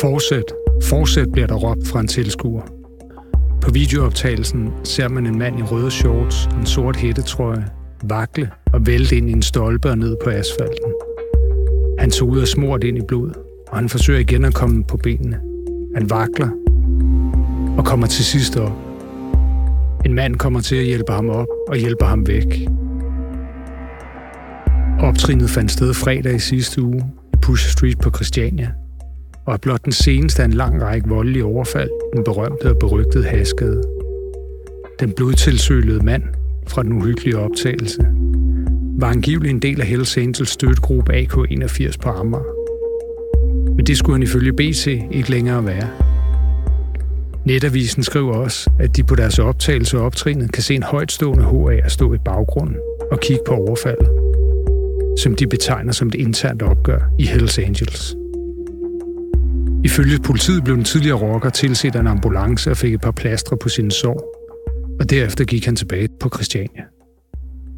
Fortsæt, fortsæt bliver der råbt fra en tilskuer. På videooptagelsen ser man en mand i røde shorts en sort hættetrøje vakle og vælte ind i en stolpe og ned på asfalten. Han tog ud og smurt ind i blod, og han forsøger igen at komme på benene. Han vakler og kommer til sidst op. En mand kommer til at hjælpe ham op og hjælper ham væk. Optrinet fandt sted fredag i sidste uge i Pusher Street på Christiania, og er blot den seneste af en lang række voldelige overfald, den berømte og berygtede haskede. Den blodtilsølede mand fra den uhyggelige optagelse var angiveligt en del af Hells Angels støttegruppe AK81 på Amager. Men det skulle han ifølge BC ikke længere være. Netavisen skriver også, at de på deres optagelse og optrinet kan se en højtstående HA stå i baggrunden og kigge på overfaldet, som de betegner som et internt opgør i Hells Angels. Ifølge politiet blev den tidligere rocker tilset af en ambulance og fik et par plastre på sine sår, og derefter gik han tilbage på Christiania.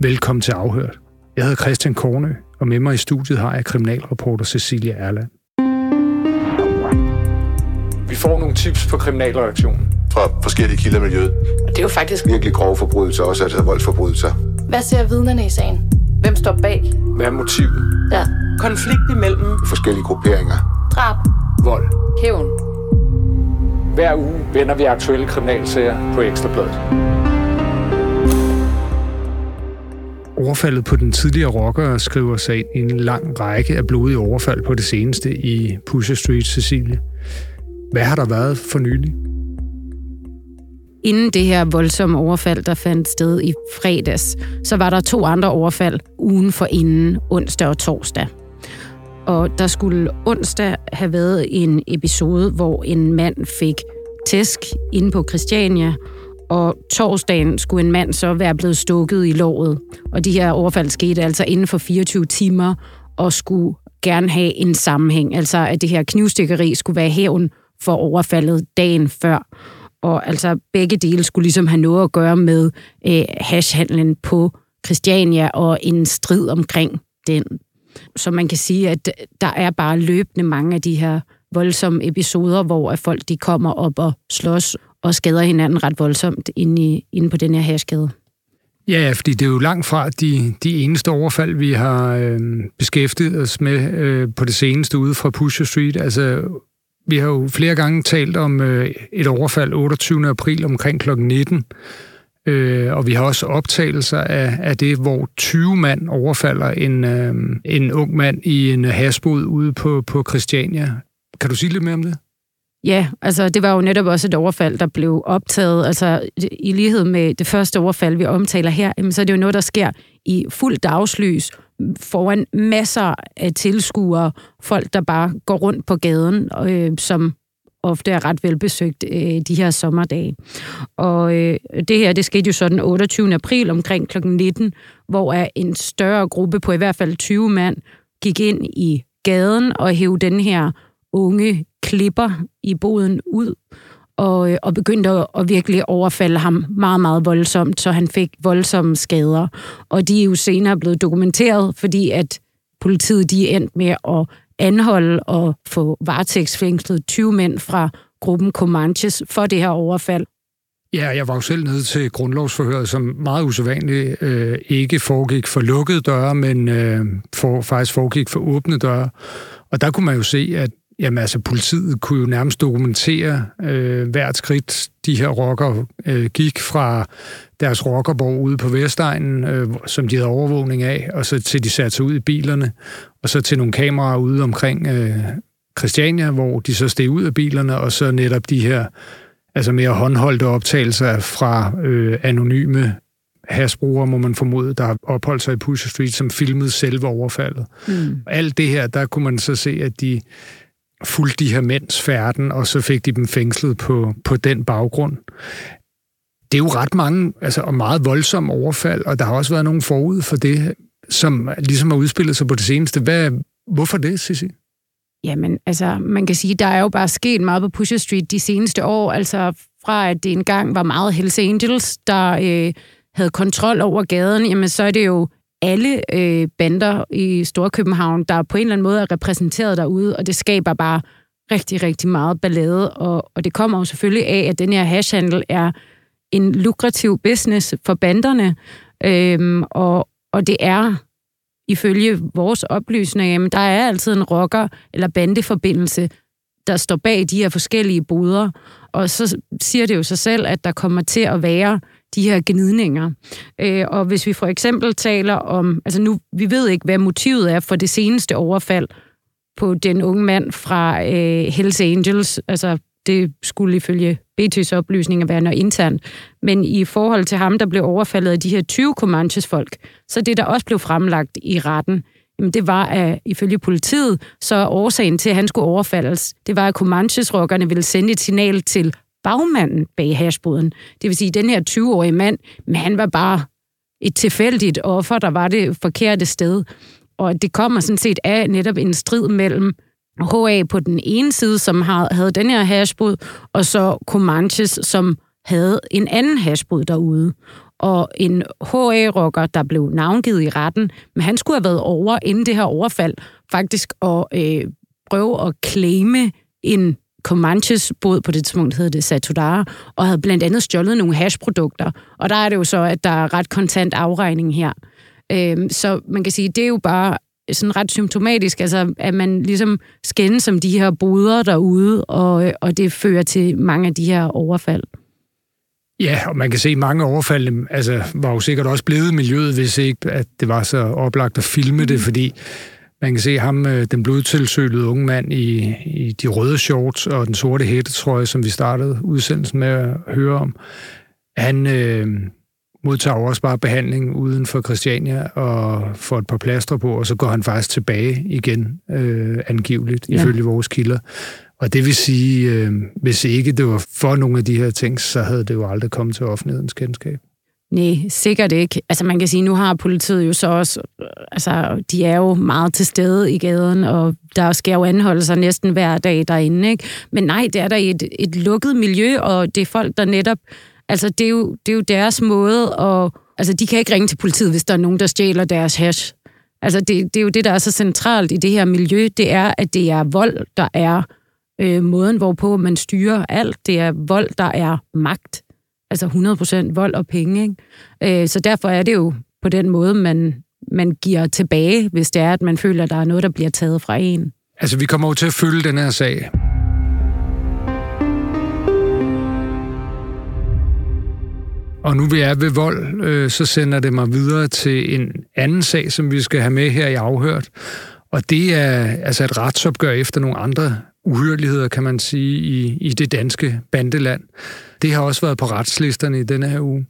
Velkommen til Afhørt. Jeg hedder Christian Kornø, og med mig i studiet har jeg kriminalreporter Cecilia Erland. Vi får nogle tips på kriminalreaktionen. Fra forskellige kilder i miljøet. Det er jo faktisk... Virkelig grove forbrydelser, også altså voldsforbrydelser. Hvad ser vidnerne i sagen? Hvem står bag? Hvad er motivet? Ja. Konflikt imellem Forskellige grupperinger. Drab. Vold. Hævn. Hver uge vender vi aktuelle kriminalsager på Ekstrabladet. Overfaldet på den tidligere rocker skriver sig ind i en lang række af blodige overfald på det seneste i Pusher Street, Cecilie. Hvad har der været for nylig? Inden det her voldsomme overfald, der fandt sted i fredags, så var der to andre overfald ugen for inden, onsdag og torsdag. Og der skulle onsdag have været en episode, hvor en mand fik tæsk inde på Christiania, og torsdagen skulle en mand så være blevet stukket i låret. Og de her overfald skete altså inden for 24 timer, og skulle gerne have en sammenhæng. Altså at det her knivstikkeri skulle være hævn for overfaldet dagen før. Og altså begge dele skulle ligesom have noget at gøre med øh, hashhandlen på Christiania og en strid omkring den. Så man kan sige, at der er bare løbende mange af de her voldsomme episoder, hvor folk de kommer op og slås og skader hinanden ret voldsomt inde, i, inde på den her hashgade. Ja, fordi det er jo langt fra de, de eneste overfald, vi har øh, beskæftiget os med øh, på det seneste ude fra Pusher Street. Altså, vi har jo flere gange talt om øh, et overfald 28. april omkring kl. 19, øh, og vi har også optagelser af, af det, hvor 20 mand overfalder en, øh, en ung mand i en hasbod ude på, på Christiania. Kan du sige lidt mere om det? Ja, altså det var jo netop også et overfald, der blev optaget. Altså i lighed med det første overfald, vi omtaler her, jamen, så er det jo noget, der sker i fuld dagslys foran masser af tilskuere, folk, der bare går rundt på gaden, øh, som ofte er ret velbesøgt øh, de her sommerdage. Og øh, det her, det skete jo så den 28. april omkring kl. 19, hvor en større gruppe på i hvert fald 20 mand gik ind i gaden og hævde den her unge klipper i boden ud, og, øh, og begyndte at, at virkelig overfalde ham meget, meget voldsomt, så han fik voldsomme skader. Og de er jo senere blevet dokumenteret, fordi at politiet de er endt med at anholde og få varetægtsfængslet 20 mænd fra gruppen Comanches for det her overfald. Ja, jeg var jo selv nede til grundlovsforhøret, som meget usædvanligt øh, ikke foregik for lukkede døre, men øh, for, faktisk foregik for åbne døre. Og der kunne man jo se, at Jamen altså, politiet kunne jo nærmest dokumentere øh, hvert skridt, de her rockere øh, gik fra deres rockerborg ude på Vestegnen, øh, som de havde overvågning af, og så til de satte sig ud i bilerne, og så til nogle kameraer ude omkring øh, Christiania, hvor de så steg ud af bilerne, og så netop de her altså mere håndholdte optagelser fra øh, anonyme hasbrugere, må man formode, der har opholdt sig i Pusher Street, som filmede selve overfaldet. Mm. Alt det her, der kunne man så se, at de fulgte de her mænds færden, og så fik de dem fængslet på, på den baggrund. Det er jo ret mange, altså, og meget voldsomme overfald, og der har også været nogen forud for det, som ligesom har udspillet sig på det seneste. Hvad, hvorfor det, Sissi? Jamen, altså, man kan sige, der er jo bare sket meget på Pusher Street de seneste år. Altså, fra at det engang var meget Hells Angels, der øh, havde kontrol over gaden, jamen så er det jo alle øh, bander i Storkøbenhavn, der på en eller anden måde er repræsenteret derude, og det skaber bare rigtig, rigtig meget ballade, og, og det kommer jo selvfølgelig af, at den her hashhandel er en lukrativ business for banderne, øhm, og, og det er ifølge vores oplysninger, jamen der er altid en rocker- eller bandeforbindelse, der står bag de her forskellige boder, og så siger det jo sig selv, at der kommer til at være de her gnidninger. Øh, og hvis vi for eksempel taler om, altså nu, vi ved ikke, hvad motivet er for det seneste overfald på den unge mand fra øh, Hells Angels, altså det skulle ifølge BT's oplysninger være noget internt. Men i forhold til ham, der blev overfaldet af de her 20 Comanches folk, så det, der også blev fremlagt i retten, jamen det var, at ifølge politiet, så årsagen til, at han skulle overfaldes, det var, at Comanches-rockerne ville sende et signal til bagmanden bag hashboden. Det vil sige, at den her 20-årige mand, men han var bare et tilfældigt offer, der var det forkerte sted. Og det kommer sådan set af netop en strid mellem HA på den ene side, som havde den her hashbod, og så Comanches, som havde en anden hashbod derude. Og en HA-rocker, der blev navngivet i retten, men han skulle have været over inden det her overfald, faktisk at øh, prøve at claime en Comanches båd, på det tidspunkt hed det Satudara, og havde blandt andet stjålet nogle hashprodukter. Og der er det jo så, at der er ret kontant afregning her. Øhm, så man kan sige, det er jo bare sådan ret symptomatisk, altså at man ligesom skændes som de her boder derude, og, og det fører til mange af de her overfald. Ja, og man kan se, at mange overfald altså, var jo sikkert også blevet miljøet, hvis ikke at det var så oplagt at filme det, mm. fordi man kan se ham, øh, den blodtilsølede unge mand i, i de røde shorts og den sorte hættetrøje, som vi startede udsendelsen med at høre om. Han øh, modtager også bare behandling uden for Christiania og får et par plaster på, og så går han faktisk tilbage igen, øh, angiveligt, ja. ifølge vores kilder. Og det vil sige, øh, hvis ikke det var for nogle af de her ting, så havde det jo aldrig kommet til offentlighedens kendskab. Nej, sikkert ikke. Altså man kan sige, nu har politiet jo så også, øh, altså de er jo meget til stede i gaden, og der sker jo anholdelser næsten hver dag derinde, ikke? Men nej, det er der et, et lukket miljø, og det er folk, der netop, altså det er jo, det er jo deres måde, og altså de kan ikke ringe til politiet, hvis der er nogen, der stjæler deres hash. Altså det, det er jo det, der er så centralt i det her miljø, det er, at det er vold, der er øh, måden, hvorpå man styrer alt. Det er vold, der er magt altså 100% vold og penge. Ikke? Øh, så derfor er det jo på den måde, man, man giver tilbage, hvis det er, at man føler, at der er noget, der bliver taget fra en. Altså, vi kommer jo til at følge den her sag. Og nu vi er ved vold, øh, så sender det mig videre til en anden sag, som vi skal have med her i afhørt. Og det er altså et retsopgør efter nogle andre uhyreligheder, kan man sige, i, i det danske bandeland. Det har også været på retslisterne i denne her uge.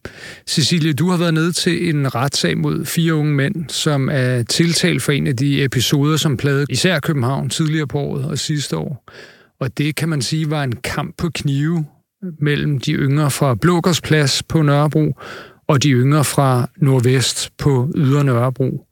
Cecilie, du har været nede til en retssag mod fire unge mænd, som er tiltalt for en af de episoder, som plagede især København tidligere på året og sidste år. Og det kan man sige var en kamp på knive mellem de yngre fra Blågårdsplads på Nørrebro og de yngre fra Nordvest på Ydre Nørrebro.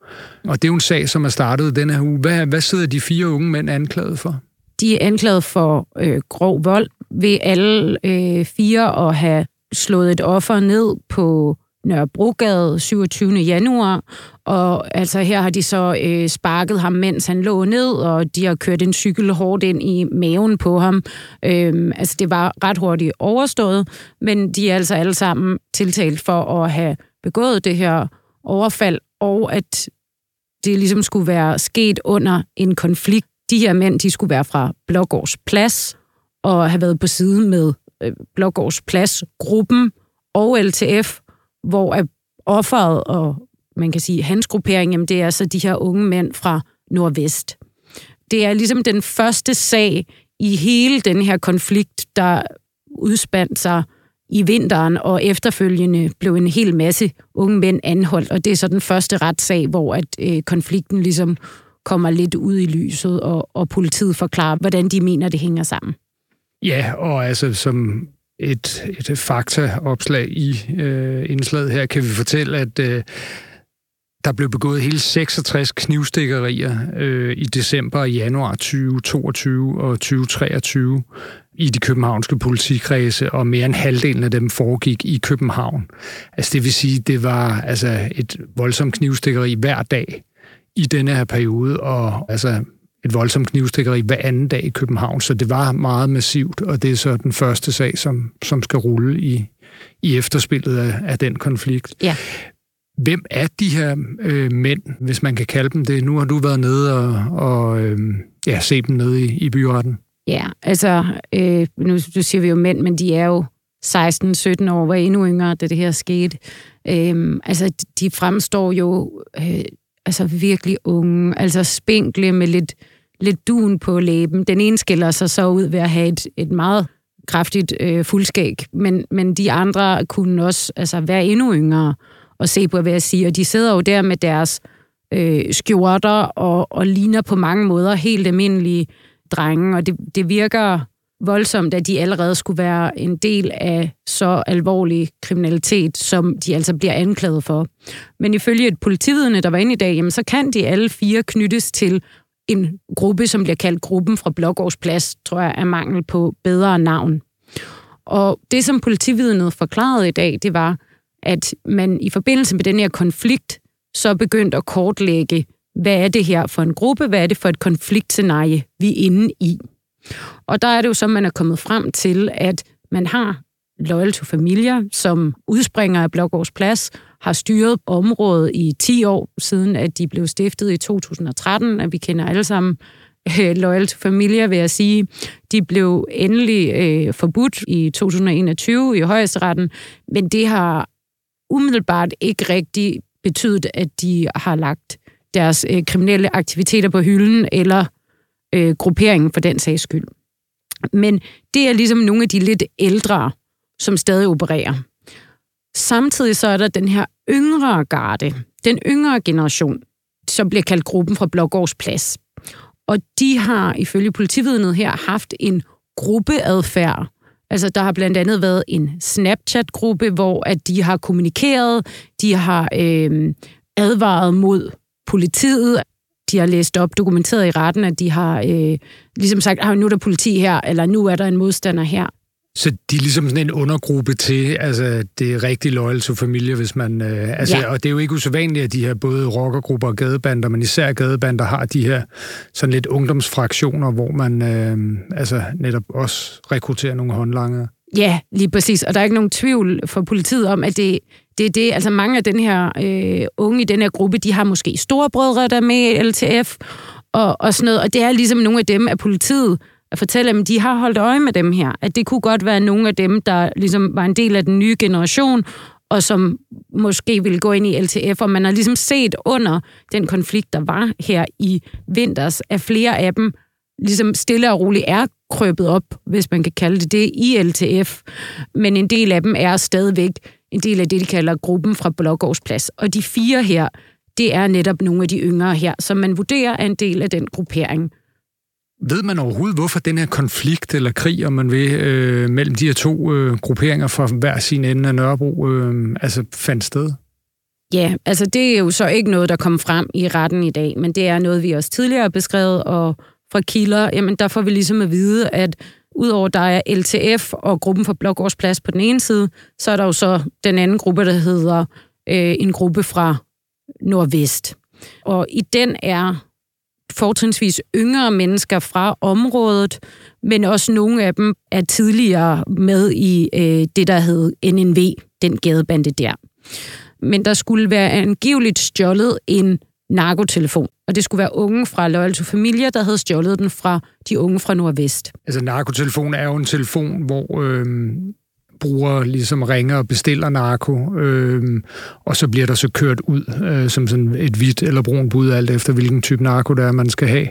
Og det er jo en sag, som er startet denne her uge. Hvad, hvad sidder de fire unge mænd anklaget for? De er anklaget for øh, grov vold ved alle øh, fire at have slået et offer ned på Nørrebrogade 27. januar, og altså her har de så øh, sparket ham, mens han lå ned, og de har kørt en cykel hårdt ind i maven på ham. Øhm, altså det var ret hurtigt overstået, men de er altså alle sammen tiltalt for at have begået det her overfald, og at det ligesom skulle være sket under en konflikt. De her mænd, de skulle være fra Blågårds Plads, og have været på side med øh, Blågårds Plads-gruppen og LTF, hvor er offeret og man kan sige hans gruppering, jamen det er så de her unge mænd fra Nordvest. Det er ligesom den første sag i hele den her konflikt, der udspandt sig i vinteren, og efterfølgende blev en hel masse unge mænd anholdt, og det er så den første retssag, hvor at øh, konflikten ligesom kommer lidt ud i lyset, og, og politiet forklarer, hvordan de mener, det hænger sammen. Ja, og altså som et, et faktaopslag i øh, indslaget her, kan vi fortælle, at øh, Der blev begået hele 66 knivstikkerier øh, i december og januar 2022 og 2023 i de københavnske politikredse, og mere end halvdelen af dem foregik i København. Altså det vil sige, det var altså et voldsomt knivstikkeri hver dag i denne her periode, og altså et voldsomt knivstikkeri hver anden dag i København, så det var meget massivt, og det er så den første sag, som, som skal rulle i, i efterspillet af, af den konflikt. Ja. Hvem er de her øh, mænd, hvis man kan kalde dem det? Nu har du været nede og, og øh, ja, se dem nede i, i byretten. Ja, altså, øh, nu, nu siger vi jo mænd, men de er jo 16-17 år, var endnu yngre, da det her skete. Øh, altså, de fremstår jo øh, altså virkelig unge, altså spinkle med lidt, lidt dun på læben. Den ene skiller sig så ud ved at have et, et meget kraftigt øh, fuldskæg, men, men de andre kunne også altså, være endnu yngre og se på, hvad jeg siger. Og de sidder jo der med deres øh, skjorter og, og ligner på mange måder helt almindelige drenge, og det, det virker voldsomt, at de allerede skulle være en del af så alvorlig kriminalitet, som de altså bliver anklaget for. Men ifølge et politividne, der var inde i dag, jamen, så kan de alle fire knyttes til en gruppe, som bliver kaldt gruppen fra Blågårdsplads, tror jeg, er mangel på bedre navn. Og det, som politividnet forklarede i dag, det var, at man i forbindelse med den her konflikt, så begyndte at kortlægge, hvad er det her for en gruppe, hvad er det for et konfliktscenarie, vi er inde i. Og der er det jo så, man er kommet frem til, at man har Loyal to Familia, som udspringer af Blågårds Plads, har styret området i 10 år siden, at de blev stiftet i 2013, at vi kender alle sammen øh, Loyal to Familia, vil jeg sige. De blev endelig øh, forbudt i 2021 i højesteretten, men det har umiddelbart ikke rigtig betydet, at de har lagt deres øh, kriminelle aktiviteter på hylden, eller øh, grupperingen for den sags skyld. Men det er ligesom nogle af de lidt ældre, som stadig opererer. Samtidig så er der den her yngre garde, den yngre generation, som bliver kaldt gruppen fra Blågårds Plads. Og de har ifølge politividnet her haft en gruppeadfærd. Altså der har blandt andet været en Snapchat-gruppe, hvor at de har kommunikeret, de har øh, advaret mod politiet, de har læst op, dokumenteret i retten, at de har øh, ligesom sagt, at nu er der politi her, eller nu er der en modstander her. Så de er ligesom sådan en undergruppe til, altså det er rigtig loyal to familie, hvis man... Øh, altså, ja. Og det er jo ikke usædvanligt, at de her både rockergrupper og gadebander, men især gadebander har de her sådan lidt ungdomsfraktioner, hvor man øh, altså netop også rekrutterer nogle håndlanger. Ja, lige præcis. Og der er ikke nogen tvivl for politiet om, at det, det er det. Altså mange af den her øh, unge i den her gruppe, de har måske storebrødre, der er med i LTF og, og sådan noget. Og det er ligesom nogle af dem af politiet at fortælle, at de har holdt øje med dem her. At det kunne godt være nogle af dem, der ligesom var en del af den nye generation, og som måske ville gå ind i LTF, og man har ligesom set under den konflikt, der var her i vinters, at flere af dem ligesom stille og roligt er krøbet op, hvis man kan kalde det det, i LTF. Men en del af dem er stadigvæk en del af det, de kalder gruppen fra Blågårdsplads. Og de fire her, det er netop nogle af de yngre her, som man vurderer er en del af den gruppering. Ved man overhovedet, hvorfor den her konflikt eller krig, om man vil, øh, mellem de her to øh, grupperinger fra hver sin ende af Nørrebro, øh, altså fandt sted? Ja, altså det er jo så ikke noget, der kom frem i retten i dag, men det er noget, vi også tidligere har beskrevet, og fra kilder, jamen der får vi ligesom at vide, at udover der er LTF og gruppen for Blågårdsplads på den ene side, så er der jo så den anden gruppe, der hedder øh, en gruppe fra Nordvest. Og i den er fortrinsvis yngre mennesker fra området, men også nogle af dem er tidligere med i øh, det, der hed NNV, den gadebande der. Men der skulle være angiveligt stjålet en narkotelefon. Og det skulle være unge fra Loyal to Familia, der havde stjålet den fra de unge fra Nordvest. Altså narkotelefon er jo en telefon, hvor øh, bruger ligesom ringer og bestiller narko, øh, og så bliver der så kørt ud øh, som sådan et hvidt eller brun bud, alt efter hvilken type narko der er, man skal have.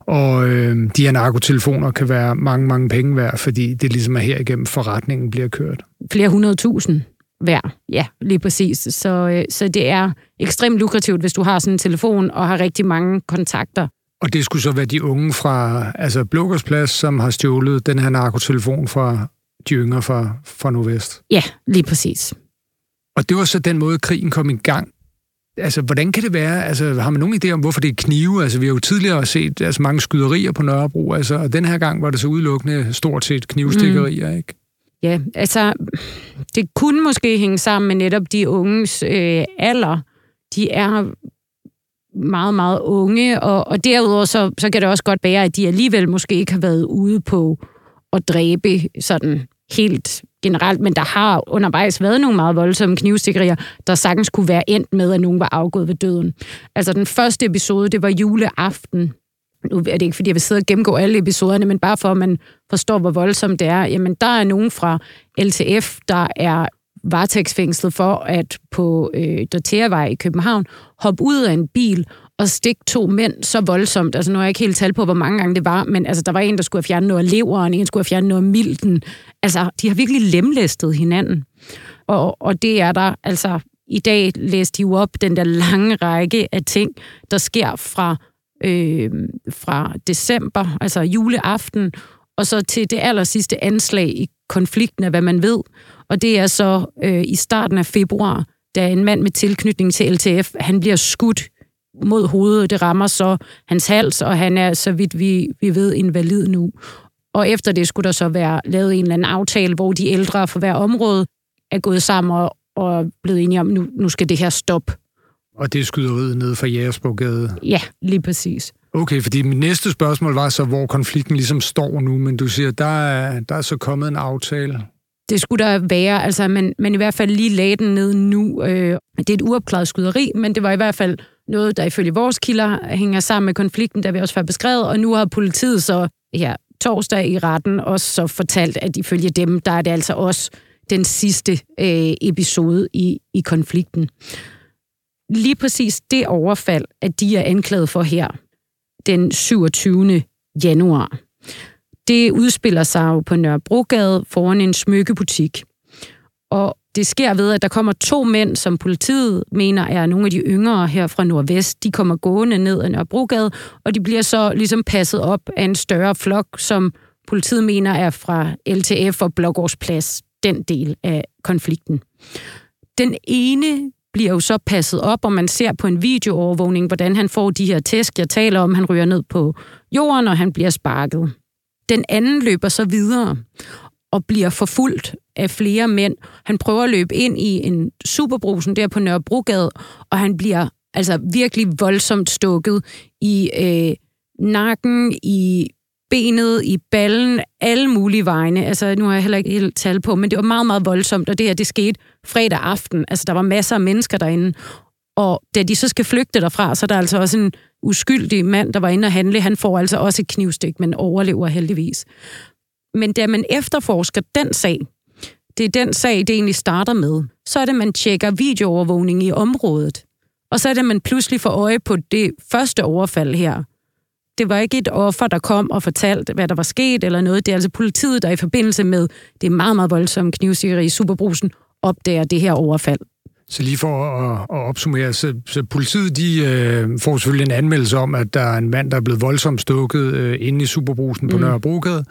Og øh, de her narkotelefoner kan være mange, mange penge værd, fordi det ligesom er her igennem forretningen bliver kørt. Flere hundredtusind hver. Ja, lige præcis. Så, øh, så det er ekstremt lukrativt, hvis du har sådan en telefon og har rigtig mange kontakter. Og det skulle så være de unge fra altså Blågårdsplads, som har stjålet den her narkotelefon fra de yngre fra, fra Nordvest. Ja, lige præcis. Og det var så den måde, krigen kom i gang. Altså, hvordan kan det være? Altså, har man nogen idé om, hvorfor det er knive? Altså, vi har jo tidligere set altså, mange skyderier på Nørrebro, altså, og den her gang var det så udelukkende stort set knivstikkerier, mm. ikke? Ja, altså, det kunne måske hænge sammen med netop de unges øh, alder. De er meget, meget unge, og, og derudover så, så kan det også godt være, at de alligevel måske ikke har været ude på at dræbe sådan helt generelt, men der har undervejs været nogle meget voldsomme knivstikkerier, der sagtens kunne være endt med, at nogen var afgået ved døden. Altså den første episode, det var juleaften. Nu er det ikke, fordi jeg vil sidde og gennemgå alle episoderne, men bare for, at man forstår, hvor voldsomt det er. Jamen, der er nogen fra LTF, der er varetægtsfængslet for at på øh, Dorteavej i København hoppe ud af en bil og stikke to mænd så voldsomt. Altså nu har jeg ikke helt tal på, hvor mange gange det var, men altså, der var en, der skulle have fjernet noget af leveren, en skulle have fjernet noget af milten. Altså, de har virkelig lemlæstet hinanden. Og, og det er der, altså, i dag læste de jo op den der lange række af ting, der sker fra, øh, fra december, altså juleaften, og så til det aller sidste anslag i konflikten af, hvad man ved. Og det er så øh, i starten af februar, da en mand med tilknytning til LTF, han bliver skudt mod hovedet. Det rammer så hans hals, og han er, så vidt vi, vi ved, invalid nu. Og efter det skulle der så være lavet en eller anden aftale, hvor de ældre for hver område er gået sammen og, og blevet enige om, nu, nu skal det her stoppe. Og det skyder ud ned fra Jægersborgade? Ja, lige præcis. Okay, fordi mit næste spørgsmål var så, hvor konflikten ligesom står nu, men du siger, der er, der er så kommet en aftale. Det skulle der være, altså man, man i hvert fald lige lagde den ned nu. Øh, det er et uopklaret skyderi, men det var i hvert fald noget, der ifølge vores kilder hænger sammen med konflikten, der vi også har beskrevet, og nu har politiet så her torsdag i retten også så fortalt, at ifølge dem, der er det altså også den sidste øh, episode i, i konflikten. Lige præcis det overfald, at de er anklaget for her, den 27. januar, det udspiller sig jo på Nørrebrogade foran en smykkebutik. Og det sker ved, at der kommer to mænd, som politiet mener er nogle af de yngre her fra Nordvest. De kommer gående ned ad Nørrebrogade, og de bliver så ligesom passet op af en større flok, som politiet mener er fra LTF og Blågårdsplads, den del af konflikten. Den ene bliver jo så passet op, og man ser på en videoovervågning, hvordan han får de her tæsk, jeg taler om. Han ryger ned på jorden, og han bliver sparket. Den anden løber så videre og bliver forfulgt af flere mænd. Han prøver at løbe ind i en superbrusen der på Nørrebrogade, og han bliver altså virkelig voldsomt stukket i øh, nakken, i benet, i ballen, alle mulige vegne. Altså, nu har jeg heller ikke helt tal på, men det var meget, meget voldsomt, og det her, det skete fredag aften. Altså, der var masser af mennesker derinde, og da de så skal flygte derfra, så er der altså også en uskyldig mand, der var inde og handle. Han får altså også et knivstik, men overlever heldigvis. Men da man efterforsker den sag, det er den sag, det egentlig starter med, så er det, man tjekker videoovervågning i området. Og så er det, man pludselig får øje på det første overfald her. Det var ikke et offer, der kom og fortalte, hvad der var sket eller noget. Det er altså politiet, der i forbindelse med det meget, meget voldsomme knivstikkeri i Superbrusen opdager det her overfald. Så lige for at, at opsummere, så, så politiet de øh, får selvfølgelig en anmeldelse om, at der er en mand, der er blevet voldsomt stukket øh, inde i Superbrusen på mm. Nørrebrogade,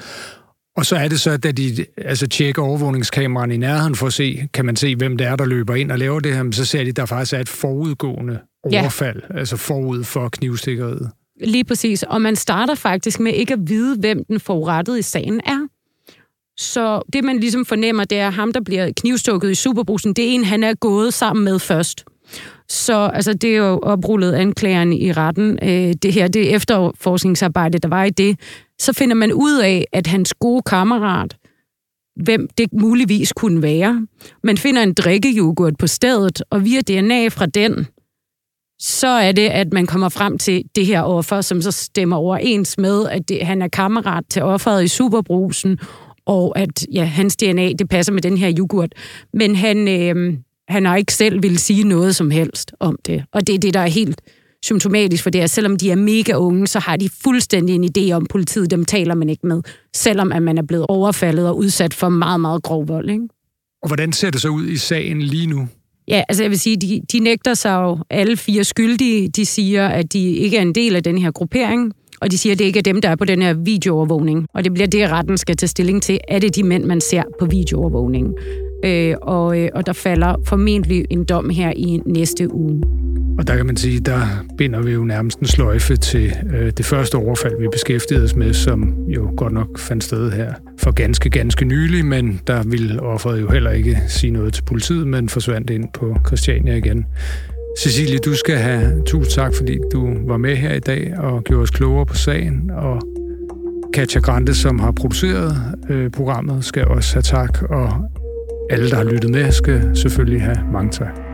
og så er det så, at de altså, tjekker overvågningskameraen i nærheden for at se, kan man se, hvem det er, der løber ind og laver det her, så ser de, at der faktisk er et forudgående overfald, ja. altså forud for knivstikkeriet. Lige præcis, og man starter faktisk med ikke at vide, hvem den forurettede i sagen er. Så det, man ligesom fornemmer, det er ham, der bliver knivstukket i Superbrusen, det er en, han er gået sammen med først. Så altså, det er jo oprullet anklageren i retten. Øh, det her, det efterforskningsarbejde, der var i det, så finder man ud af, at hans gode kammerat, hvem det muligvis kunne være, man finder en drikkejoghurt på stedet, og via DNA fra den, så er det, at man kommer frem til det her offer, som så stemmer overens med, at det, han er kammerat til offeret i Superbrusen, og at ja, hans DNA, det passer med den her yoghurt. Men han, øh, han har ikke selv vil sige noget som helst om det. Og det er det, der er helt symptomatisk for det, er, selvom de er mega unge, så har de fuldstændig en idé om politiet, dem taler man ikke med, selvom at man er blevet overfaldet og udsat for meget, meget grov vold. Ikke? Og hvordan ser det så ud i sagen lige nu? Ja, altså jeg vil sige, de, de nægter sig jo alle fire skyldige. De siger, at de ikke er en del af den her gruppering, og de siger, at det ikke er dem, der er på den her videoovervågning. Og det bliver det, retten skal tage stilling til. Er det de mænd, man ser på videoovervågningen? Øh, og, øh, og der falder formentlig en dom her i næste uge. Og der kan man sige, der binder vi jo nærmest en sløjfe til øh, det første overfald, vi beskæftigede os med, som jo godt nok fandt sted her for ganske, ganske nylig, men der ville offeret jo heller ikke sige noget til politiet, men forsvandt ind på Christiania igen. Cecilie, du skal have tusind tak, fordi du var med her i dag og gjorde os klogere på sagen, og Katja Grante, som har produceret øh, programmet, skal også have tak, og alle, der har lyttet med, skal selvfølgelig have mange tak.